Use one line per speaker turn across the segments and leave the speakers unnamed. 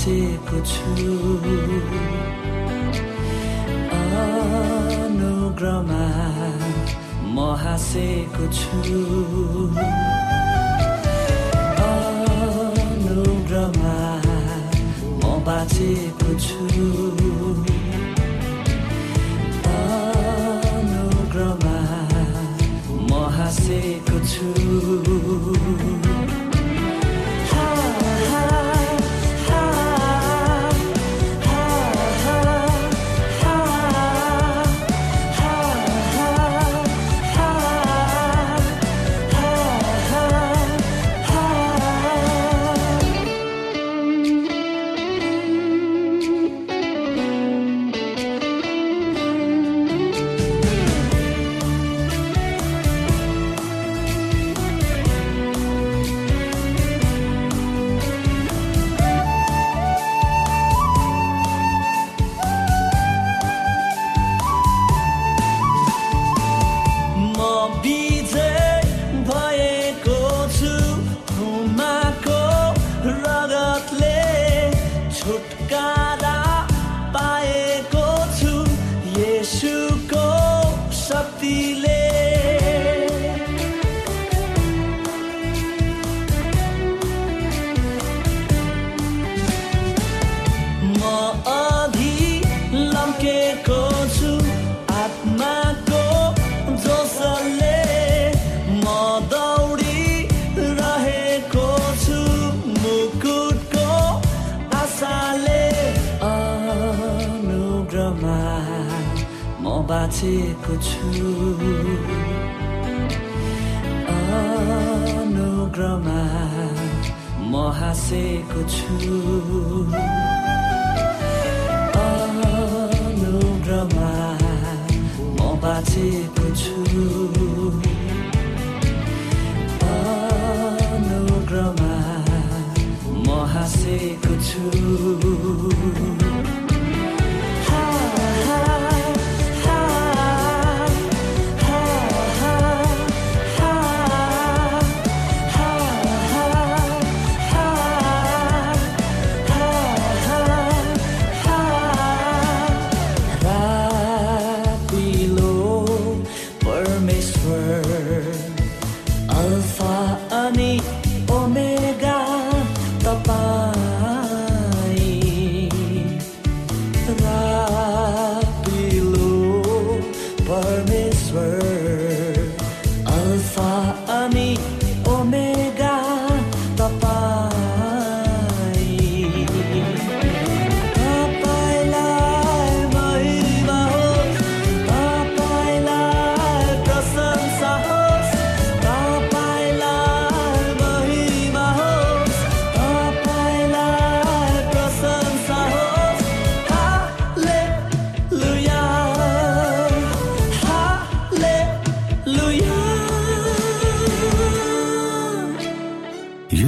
बाँचेको छु। अनुग्रमा म हाँसेको छु। अनुग्रमा म बाँचेको छु। अनुग्रमा म हाँसेको छु। बाँचेको छु। अनुग्रमा म हाँसेको छु। अनुग्रमा म बाँचेको छु। म हाँसेको छु।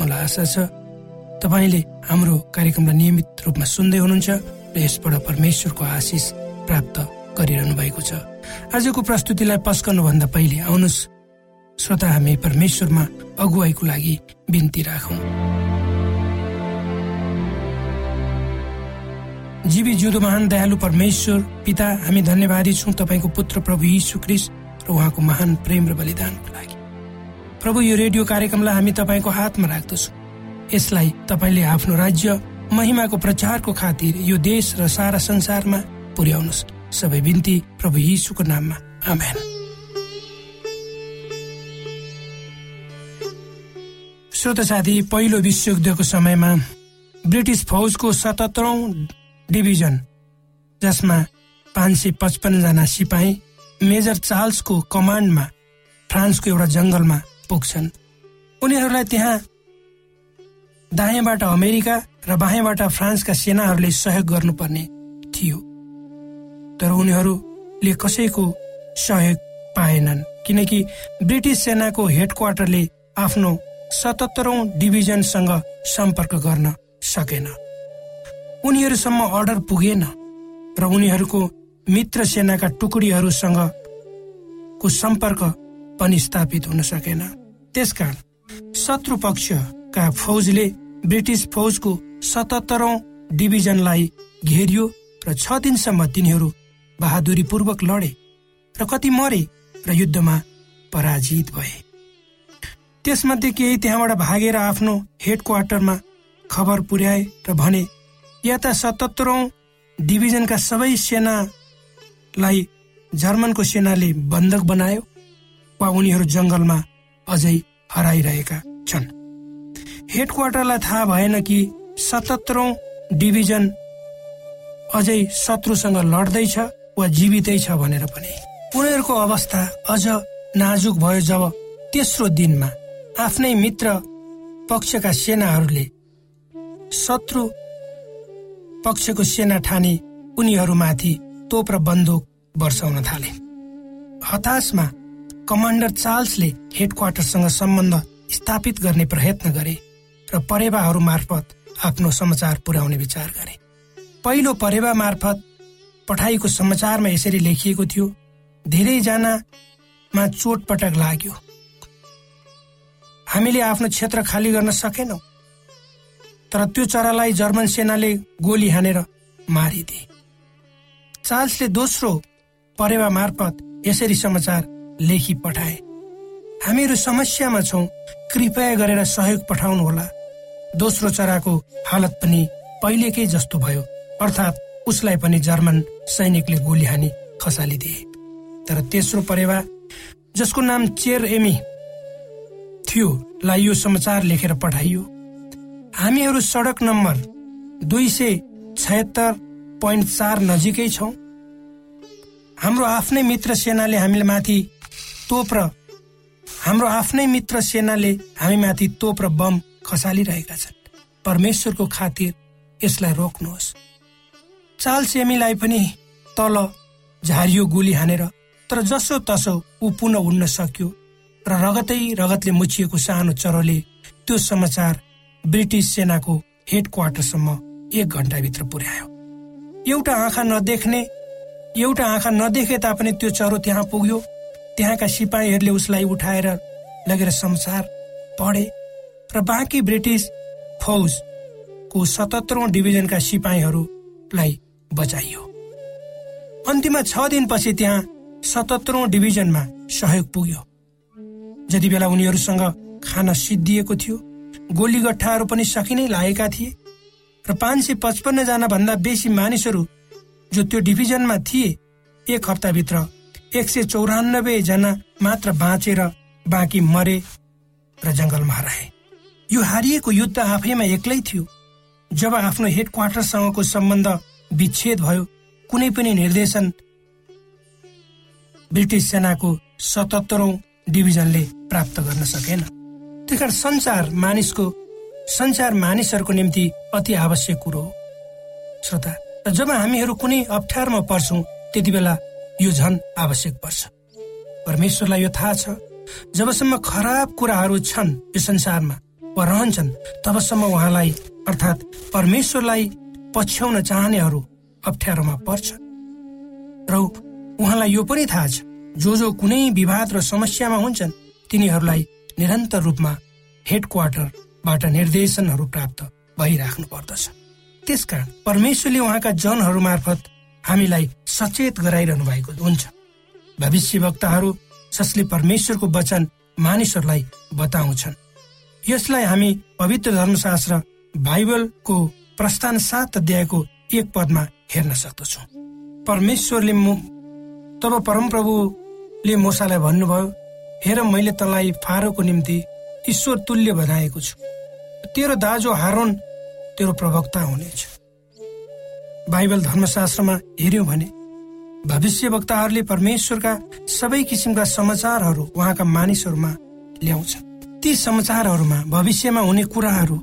मलाई आशा छ तपाईँले हाम्रो कार्यक्रमलाई नियमित रूपमा सुन्दै हुनुहुन्छ र यसबाट परमेश्वरको आशिष प्राप्त गरिरहनु भएको छ। आजको प्रस्तुतिलाई पस्कनुभन्दा पहिले आउनुहोस्। श्रोता हामी परमेश्वरमा अगुवाईको लागि बिन्ती राखौँ। जीवी जुदो महान दयालु परमेश्वर पिता हामी धन्यवादी छौँ तपाईँको पुत्र प्रभु यीशु क्रिस्ट र उहाँको महान प्रेम र बलिदानको लागि। प्रभु यो रेडियो कार्यक्रमलाई हामी तपाईँको हातमा राख्दछौँ। यसलाई तपाईँले आफ्नो राज्य महिमाको प्रचारको खातिर यो देश र सारा संसारमा पुर्याउनुहोस्। सबै बिन्ती प्रभु यीशुको नाममा। आमेन। श्रोत साथी पहिलो विश्वयुद्धको समयमा ब्रिटिस फौजको सतहत्तरौं डिभिजन जसमा पाँच सय पचपन्नजना सिपाही मेजर चार्ल्सको कमान्डमा फ्रान्सको एउटा जङ्गलमा पुग्छन्। उनीहरूलाई त्यहाँ दायाँबाट अमेरिका र बायाँबाट फ्रान्सका सेनाहरूले सहयोग गर्नुपर्ने थियो। तर उनीहरूले कसैको सहयोग पाएनन् किनकि ब्रिटिस सेनाको हेड क्वार्टरले आफ्नो सतहत्तरौं डिभिजनसँग सम्पर्क गर्न सकेन। उनीहरूसम्म अर्डर पुगेन र उनीहरूको मित्र सेनाका टुकडीहरूसँग को सम्पर्क पनि स्थापित हुन सकेन। त्यसकारण शत्रु पक्षका फौजले ब्रिटिस फौजको सतहत्तरौं डिभिजनलाई घेरियो र छ दिनसम्म तिनीहरू बहादुरीपूर्वक लडे र कति मरे र युद्धमा पराजित भए। त्यसमध्ये केही त्यहाँबाट भागेर आफ्नो हेड क्वार्टरमा खबर पुर्याए र भने या त सतहत्तरौं डिभिजनका सबै सेनालाई जर्मनको सेनाले बन्धक बनायो वा उनीहरू जंगलमा अझै हराइरहेका छन्। हेड क्वार्टरलाई थाहा भएन कि सतहत्तरौं डिभिजन अझै शत्रुसँग लड्दैछ वा जीवितै छ भनेर पनि। उनीहरूको अवस्था अझ नाजुक भयो जब तेस्रो दिनमा आफ्नै मित्र पक्षका सेनाहरूले शत्रु पक्षको सेना ठाने उनीहरूमाथि तोप र बन्दुक वर्षाउन थाले। हताशमा कमान्डर चार्ल्सले हेड क्वार्टरसँग सम्बन्ध स्थापित गर्ने प्रयत्न गरे र परेवाहरू मार्फत आफ्नो समाचार पुर्याउने विचार गरे। पहिलो परेवा मार्फत पठाइएको समाचारमा यसरी लेखिएको थियो धेरैजनामा चोटपटक लाग्यो। हामीले आफ्नो क्षेत्र खाली गर्न सकेनौं तर त्यो चरालाई जर्मन सेनाले गोली हानेर मारिदिए। चार्ल्सले दोस्रो परेवा मार्फत यसरी समाचार लेखी पठाए। हामीहरू समस्यामा छौँ। कृपया गरेर सहयोग पठाउनुहोला। दोस्रो चराको हालत पनि पहिलेकै जस्तो भयो। अर्थात् उसलाई पनि जर्मन सैनिकले गोली हानी खसालिदिए। तर तेस्रो परेवा जसको नाम चेर एमी थियो लाई यो समाचार लेखेर पठाइयो। हामीहरू सडक नम्बर दुई सय छयत्तर पोइन्ट चार नजिकै छौँ। हाम्रो आफ्नै मित्र सेनाले हामीले माथि तोप र हाम्रो आफ्नै मित्र सेनाले हामी माथि तोप र बम खसालिरहेका छन्। परमेश्वरको खातिर यसलाई रोक्नुहोस्। चाल सेमीलाई पनि तल झारियो गोली हानेर तर जसो तसो ऊ पुनः उड्न सक्यो र रगतै रगतले मुछिएको सानो चरोले त्यो समाचार ब्रिटिस सेनाको हेड क्वार्टरसम्म एक घन्टाभित्र पुर्यायो। एउटा आँखा नदेख्ने एउटा आँखा नदेखे तापनि त्यो चरो त्यहाँ पुग्यो। त्यहाँका सिपाहीहरूले उसलाई उठाएर लगेर समाचार पढे र बाँकी ब्रिटिस फौजको सतहत्तरौं डिभिजनका सिपाहीहरूलाई बचाइयो। अन्तिममा छ दिनपछि त्यहाँ सतहत्तरौं डिभिजनमा सहयोग पुग्यो। जति बेला उनीहरूसँग खाना सिद्धिएको थियो गोली गट्ठाहरू पनि सकिनै लागेका थिए र पाँच सय पचपन्नजना भन्दा बेसी मानिसहरू जो त्यो डिभिजनमा थिए एक हप्ताभित्र एक सय चौरानब्बे जना मात्र बाँचेर बाँकी मरे र जंगलमा हराए यो हारिएको युद्ध आफैमा एक्लै थियो। जब आफ्नो हेड क्वार्टरसँगको सम्बन्ध विच्छेद भयो कुनै पनि निर्देशन ब्रिटिस सेनाको सतहत्तरौं डिभिजनले प्राप्त गर्न सकेन। त्यस कारण संसार मानिसको संसार मानिसहरूको निम्ति अति आवश्यक कुरो हो। श्रोता र जब हामीहरू कुनै अप्ठ्यारोमा पर्छौँ त्यति बेला यो झन आवश्यक पर्छ। परमेश्वरलाई यो थाहा छ जबसम्म खराब कुराहरू छन् यो संसारमा वा रहन्छन् तबसम्म उहाँलाई अर्थात् परमेश्वरलाई पछ्याउन चाहनेहरू अप्ठ्यारोमा पर्छ र उहाँलाई यो पनि थाहा छ जो जो कुनै विवाद र समस्यामा हुन्छन् तिनीहरूलाई निरन्तर रूपमा हेड क्वार्टरबाट निर्देशनहरू प्राप्त भइराख्नु पर्दछ। त्यसकारण परमेश्वरले उहाँका जनहरू मार्फत हामीलाई सचेत गराइरहनु भएको हुन्छ। भविष्य वक्ताहरू जसले परमेश्वरको वचन मानिसहरूलाई बताउँछन्। यसलाई हामी पवित्र धर्मशास्त्र बाइबलको प्रस्थान सात अध्यायको एक पदमा हेर्न सक्दछौ। परमेश्वरले तब परमप्रभुले मोसालाई भन्नुभयो हेर मैले तँलाई फारोको निम्ति ईश्वर तुल्य बनाएको छु। तेरो दाजु हारोन तेरो प्रवक्ता हुनेछ। बाइबल धर्मशास्त्रमा हेर्यौँ भने भविष्य वक्ताहरूले परमेश्वरका सबै किसिमका समाचारहरू उहाँका मानिसहरूमा ल्याउँछ ती समाचारहरूमा भविष्यमा हुने कुराहरू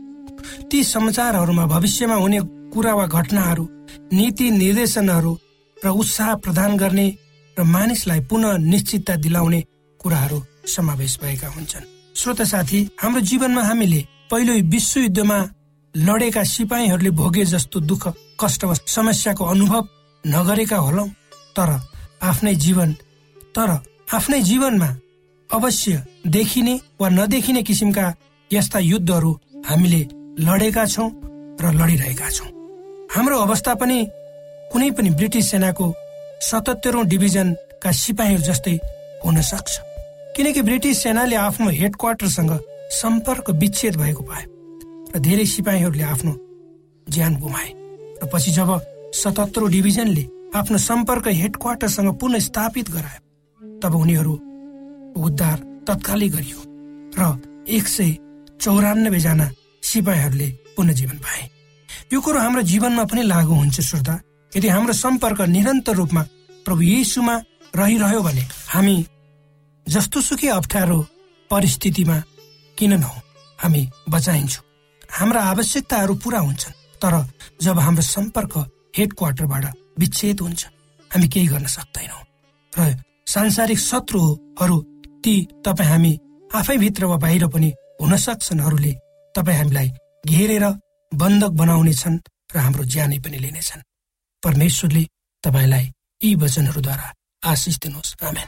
ती समाचारहरूमा भविष्यमा हुने कुरा वा घटनाहरू नीति निर्देशनहरू र उत्साह प्रदान गर्ने र मानिसलाई पुनः निश्चितता दिलाउने कुराहरू समावेश भएका हुन्छन्। श्रोत साथी हाम्रो जीवनमा हामीले पहिलो विश्व युद्धमा लडेका सिपाहीहरूले भोगे जस्तो दुःख कष्ट समस्याको अनुभव नगरेका होलौ। तर आफ्नै जीवन तर आफ्नै जीवनमा अवश्य देखिने वा नदेखिने किसिमका यस्ता युद्धहरू हामीले लडेका छौँ र लडिरहेका छौँ। हाम्रो अवस्था पनि कुनै पनि ब्रिटिस सेनाको सतहत्तरौं डिभिजनका सिपाहीहरू जस्तै हुन सक्छ। किनकि ब्रिटिस सेनाले आफ्नो हेड क्वार्टरसँग सम्पर्क विच्छेद भएको पायो। र धेरै सिपाहीहरूले आफ्नो ज्यान गुमाए। र पछि जब सतहत्तरौं डिभिजनले आफ्नो सम्पर्क हेड क्वार्टरसँग पुनः स्थापित गरायो तब उनीहरू उद्धार तत्कालै गरियो र एक सय चौरानब्बे जना सिपाहीहरूले पुनः पाए। यो कुरो हाम्रो जीवनमा पनि लागू हुन्छ श्रोता। यदि हाम्रो सम्पर्क निरन्तर रूपमा प्रभु येसुमा रहिरह्यो भने हामी जस्तो सुकै अप्ठ्यारो परिस्थितिमा किन नहौ? हामी बचाइन्छौँ। हाम्रा आवश्यकताहरू पुरा हुन्छन् तर जब हाम्रो सम्पर्क हेड क्वार्टरबाट विच्छेद हुन्छ हामी केही गर्न सक्दैनौँ। र सांसारिक शत्रुहरू ती तपाईँ हामी आफैभित्र वा बाहिर पनि हुन सक्छन् तपाईँ हामीलाई घेरेर बन्धक बनाउनेछन् र हाम्रो ज्यानै पनि लिनेछन्। परमेश्वरले तपाईँलाई यी वचनहरूद्वारा आशिष दिनुहोस्। आमेन।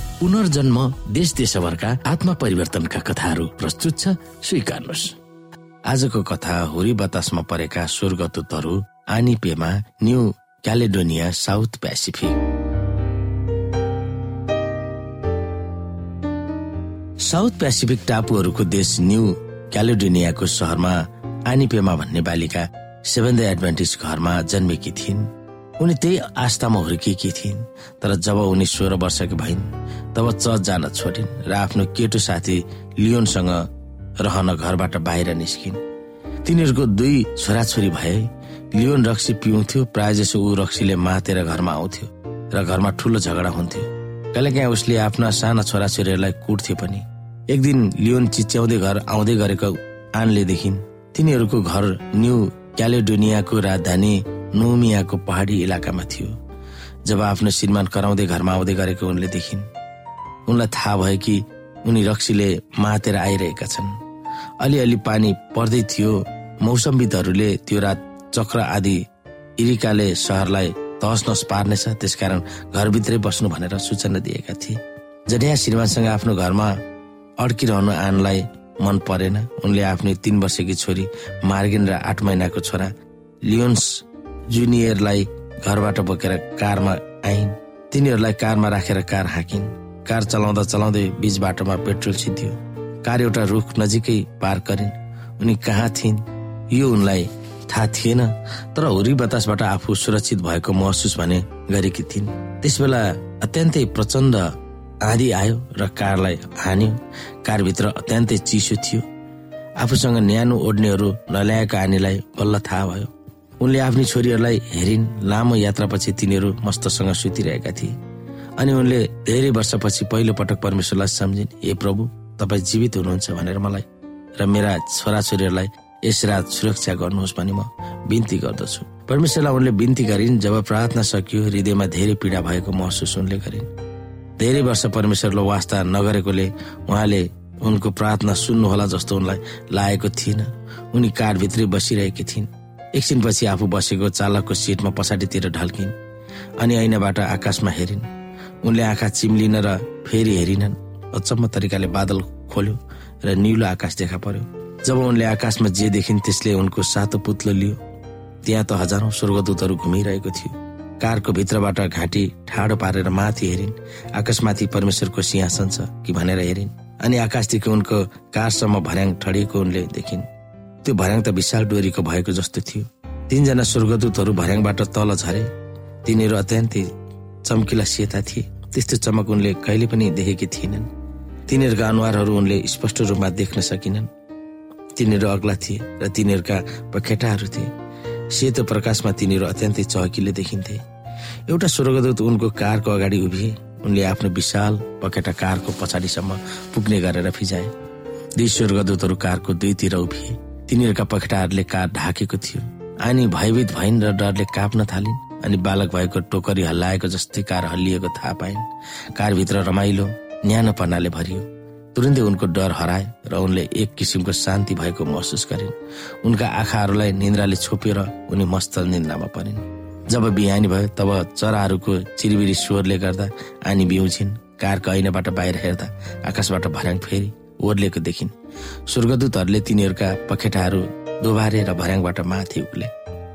पुनर्जन्म देश देशभरका आत्मा परिवर्तनका कथाहरू प्रस्तुत छ। स्वीकार्नुहोस्। आजको कथा हुरी बतासमा परेका स्वर्गदूतहरू आनिपेमा New Caledonia South Pacific. South Pacific टापुहरूको देश न्यू क्यालेडोनियाको सहरमा आनिपेमा भन्ने बालिका सेभेन द एडभान्टेज घरमा जन्मेकी थिइन्। उनी त्यही आस्थामा हुर्किएकी थिइन् तर जब उनी सोह्र वर्षकी भइन् तब चर्च जान छोडिन् र आफ्नो केटो साथी लियोनसँग रहन घरबाट बाहिर निस्किन्। तिनीहरूको दुई छोराछोरी भए लियोन रक्सी पिउँथ्यो प्रायः जसो ऊ रक्सीले मातेर घरमा आउँथ्यो र घरमा ठुलो झगडा हुन्थ्यो। कहिलेकाहीँ उसले आफ्ना साना छोराछोरीहरूलाई कुट्थ्यो पनि। एक दिन लियोन चिच्याउँदै घर आउँदै गरेको आनले देखिन् तिनीहरूको घर न्यू क्यालेडोनियाको राजधानी नोमियाको पहाडी इलाकामा थियो जब आफ्नो श्रीमान कराउँदै घरमा आउँदै गरेको उनले देखिन्। उनलाई थाहा भयो कि उनी रक्सीले मातेर आइरहेका छन्। अलिअलि पानी पर्दै थियो मौसमविदहरूले त्यो रात चक्र आदि इरिकाले सहरलाई तहस नहस पार्नेछ त्यसकारण घरभित्रै बस्नु भनेर सूचना दिएका थिए। जडिया श्रीमानसँग आफ्नो घरमा अड्किरहनु आनलाई मन परेन उनले आफ्नो तीन वर्षकी छोरी मार्गिन र आठ महिनाको छोरा लियोन्स जुनियरलाई घरबाट बोकेर कारमा आइन्। तिनीहरूलाई कारमा राखेर कार हाकिन्। कार चलाउँदा चलाउँदै बीच बाटोमा पेट्रोल सिद्धियो। कार एउटा रुख नजिकै पार गरिन्। उनी कहाँ थिइन्? यो उनलाई थाहा थिएन तर हुरी बतासबाट आफू सुरक्षित भएको महसुस भने गरेकी थिइन्। त्यसबेला अत्यन्तै प्रचण्ड आँधी आयो र कारलाई हान्यो। कारभित्र अत्यन्तै चिसो थियो। आफूसँग न्यानो ओड्नेहरू नल्याएका आनीलाई बल्ल थाहा भयो। उनले आफ्नी छोरीहरूलाई हेरिन् लामो यात्रापछि तिनीहरू मस्तसँग सुतिरहेका थिए। अनि उनले धेरै वर्षपछि पहिलो पटक परमेश्वरलाई सम्झिन् हे प्रभु तपाईँ जीवित हुनुहुन्छ भनेर मलाई र मेरा छोराछोरीहरूलाई यस रात सुरक्षा गर्नुहोस् भनी म बिन्ती गर्दछु परमेश्वरलाई उनले बिन्ती गरिन् जब प्रार्थना सकियो हृदयमा धेरै पीडा भएको महसुस उनले गरिन्। धेरै वर्ष परमेश्वरलाई वास्ता नगरेकोले उहाँले उनको प्रार्थना सुन्नुहोला जस्तो उनलाई लागेको थिएन। उनी कारभित्रै बसिरहेकी थिइन्। एकछिनपछि आफू बसेको चालकको सिटमा पछाडितिर ढल्किन् अनि ऐनाबाट आकाशमा हेरिन्। उनले आँखा चिम्लिन र फेरि हेरिनन्। अचम्म तरिकाले बादल खोल्यो र निलो आकाश देखा पर्यो। जब उनले आकाशमा जे देखिन् त्यसले उनको सातो पुत्लो लियो। त्यहाँ त हजारौं स्वर्गदूतहरू घुमिरहेको थियो। कारको भित्रबाट घाँटी ठाडो पारेर माथि हेरिन्। आकाशमाथि परमेश्वरको सिंहासन छ कि भनेर हेरिन्। अनि आकाशदेखि उनको कारसम्म भर्याङ ठडिएको उनले देखिन्। त्यो भर्याङ त विशाल डोरीको भएको जस्तो थियो। तीनजना स्वर्गदूतहरू भर्याङबाट तल झरे। तिनीहरू अत्यन्तै चम्किला सेता थिए। त्यस्तो चमक उनले कहिले पनि देखेकी थिएनन्। तिनीहरूका अनुहारहरू उनले स्पष्ट रूपमा देख्न सकिनन्। तिनीहरू अग्ला थिए र तिनीहरूका पखेटाहरू थिए। सेतो प्रकाशमा तिनीहरू अत्यन्तै चहकिलो देखिन्थे। एउटा स्वर्गदूत उनको कारको अगाडि उभिए। उनले आफ्नो विशाल पखेटा कारको पछाडिसम्म पुग्ने गरेर फिजाए। दुई स्वर्गदूतहरू कारको दुईतिर उभिए। तिनीहरूका पखेटाहरूले कार ढाकेको थियो। आनी भयभीत भइन् र डरले काप्न थालिन् अनि बालक भएको टोकरी हल्लाएको जस्तै कार हल्लिएको थाहा पाइन्। कारभित्र रमाइलो न्यानोपनाले भरियो। तुरन्तै उनको डर हराए र उनले एक किसिमको शान्ति भएको महसुस गरिन्। उनका आँखाहरूलाई निन्द्राले छोपेर उनी मस्त निन्द्रामा परिन्। जब बिहानी भयो तब चराहरूको चिरिबिरी स्वरले गर्दा आनी बिउछिन् कारको ऐनाबाट बाहिर हेर्दा आकाशबाट भर्याङ फेरि ओर्लिएको देखिन्। स्वर्गदूतहरूले तिनीहरूका पखेटाहरू दोबारे र भर्याङबाट माथि उक्ले।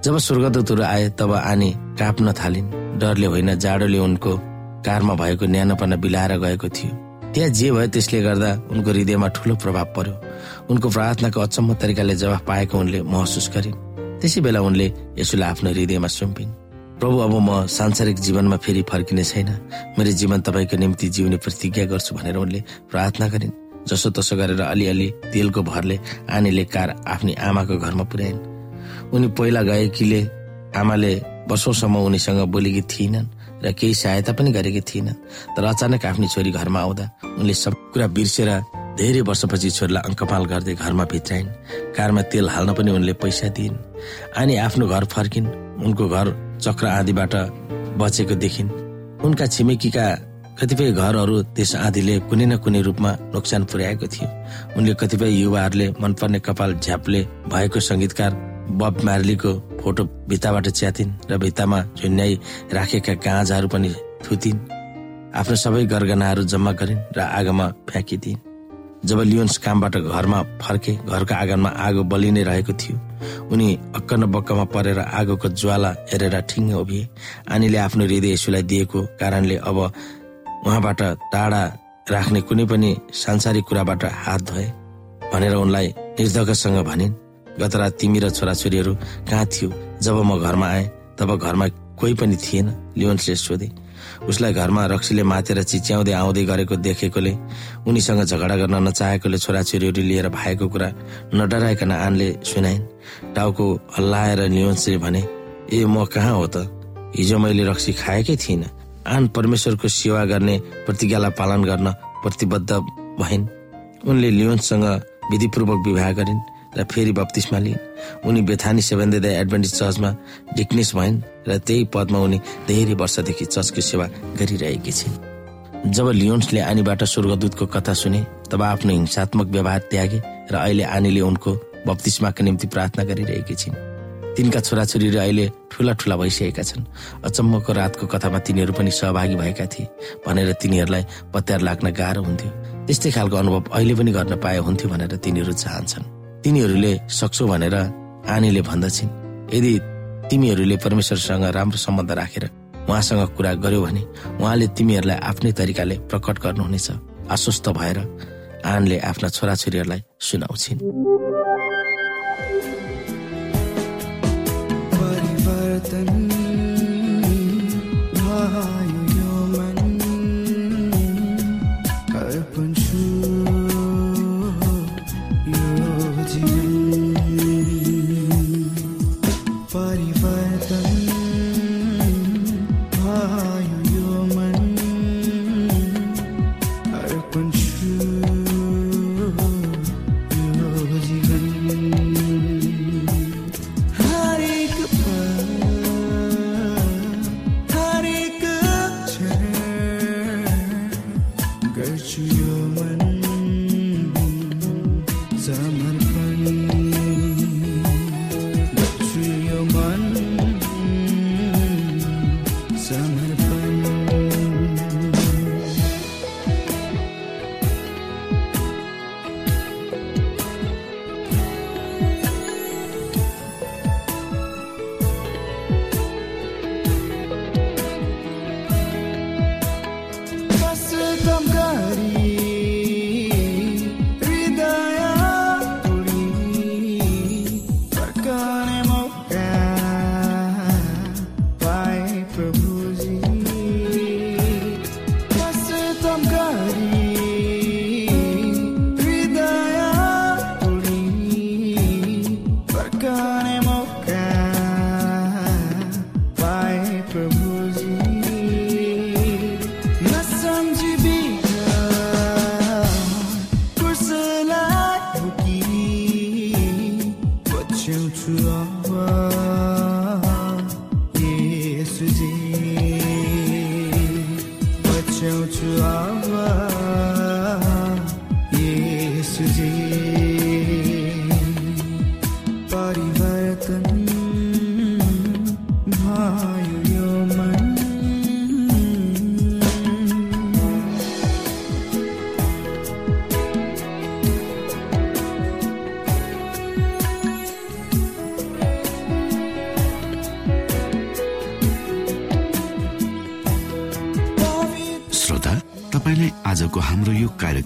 जब स्वर्गदूतहरू आए तब आनी काप्न थालिन्। डरले होइन जाडोले उनको कारमा भएको न्यानोपना बिलाएर गएको थियो। त्यहाँ जे भयो त्यसले गर्दा उनको हृदयमा ठुलो प्रभाव पर्यो। उनको प्रार्थनाको अचम्म तरिकाले जवाफ पाएको उनले महसुस गरिन् त्यसै बेला उनले यसोलाई आफ्नो हृदयमा सुम्पिन्। प्रभु अब म सांसारिक जीवनमा फेरि फर्किने छैन। मेरो जीवन तपाईँको निम्ति जिउने प्रतिज्ञा गर्छु भनेर उनले प्रार्थना गरिन्। जसो तसो गरेर अलिअलि तेलको भरले आनीले कार आफ्नी आमाको घरमा पुर्याइन्। उनी पहिला गएकीले आमाले वर्षौसम्म उनीसँग बोलेकी थिएनन् र केही सहायता पनि गरेकी थिएनन्। तर अचानक आफ्नी छोरी घरमा आउँदा उनले सब कुरा बिर्सेर धेरै वर्षपछि छोरीलाई अङ्कपाल गर्दै घरमा भित्राइन्। कारमा तेल हाल्न पनि उनले पैसा दिइन्। अनि आफ्नो घर फर्किन्। उनको घर चक्र आँधीबाट बचेको देखिन्। उनका छिमेकीका कतिपय घरहरू त्यस आँधीले कुनै न कुनै रूपमा नोक्सान पुर्याएको थियो। उनले कतिपय युवाहरूले मनपर्ने कपाल झ्यापले भएको संगीतकार बब मार्लीको फोटो भित्ताबाट च्यातिन् र भित्तामा झुन्याई राखेका गाँजाहरू पनि थुतिन्। आफ्नो सबै गरगनाहरू जम्मा गरिन् र आगोमा फ्याँकिदिन्। जब लियोन्स कामबाट घरमा फर्के घरको आँगनमा आगो बलिनै रहेको थियो उनी अक्क न बक्कमा परेर आगोको ज्वाला हेरेर ठिङ्ग उभिए। आनीले आफ्नो हृदय यसुलाई दिएको कारणले अब उहाँबाट टाढा राख्ने कुनै पनि सांसारिक कुराबाट हात धोए भनेर उनलाई निर्धकसँग भनिन् गत रात तिमी र छोराछोरीहरू कहाँ थियो? जब म घरमा आएँ तब घरमा कोही पनि थिएन लियोन्सले सोधे। उसलाई घरमा रक्सीले मातेर चिच्याउँदै आउँदै गरेको देखेकोले उनीसँग झगडा गर्न नचाहेकोले छोराछोरीहरू लिएर भाएको कुरा नडराइकन आनले सुनाइन्। टाउको हल्लाएर लियोन्सले भने ए म कहाँ हो त? हिजो मैले रक्सी खाएकै थिइनँ। आन परमेश्वरको सेवा गर्ने प्रतिज्ञालाई पालन गर्न प्रतिबद्ध भइन्। उनले लियोन्ससँग विधिपूर्वक विवाह गरिन् र फेरि बत्तिसमा लिइन्। उनी बेथानी सेभेन्द एडभेन्टिज चर्चमा डिक्नेस भइन् र त्यही पदमा उनी धेरै वर्षदेखि चर्चको सेवा गरिरहेकी छिन्। जब लियोन्सले आनीबाट स्वर्गदूतको कथा सुने तब आफ्नो हिंसात्मक व्यवहार त्यागे र अहिले आनीले उनको बत्तिसमाका निम्ति प्रार्थना गरिरहेकी छिन्। तिनका छोराछोरीहरू अहिले ठुला ठुला भइसकेका छन्। अचम्मको रातको कथामा तिनीहरू पनि सहभागी भएका थिए भनेर तिनीहरूलाई पत्यार लाग्न गाह्रो हुन्थ्यो। त्यस्तै खालको अनुभव अहिले पनि गर्न पाए हुन्थ्यो भनेर तिनीहरू चाहन्छन्। तिनीहरूले सक्छौ भनेर आनीले भन्दछन्। यदि तिमीहरूले परमेश्वरसँग राम्रो सम्बन्ध राखेर उहाँसँग कुरा गर्यो भने उहाँले तिमीहरूलाई आफ्नै तरिकाले प्रकट गर्नुहुनेछ। आश्वस्त भएर आनले आफ्ना छोराछोरीहरूलाई सुनाउँछिन्।
Gerçi yılmın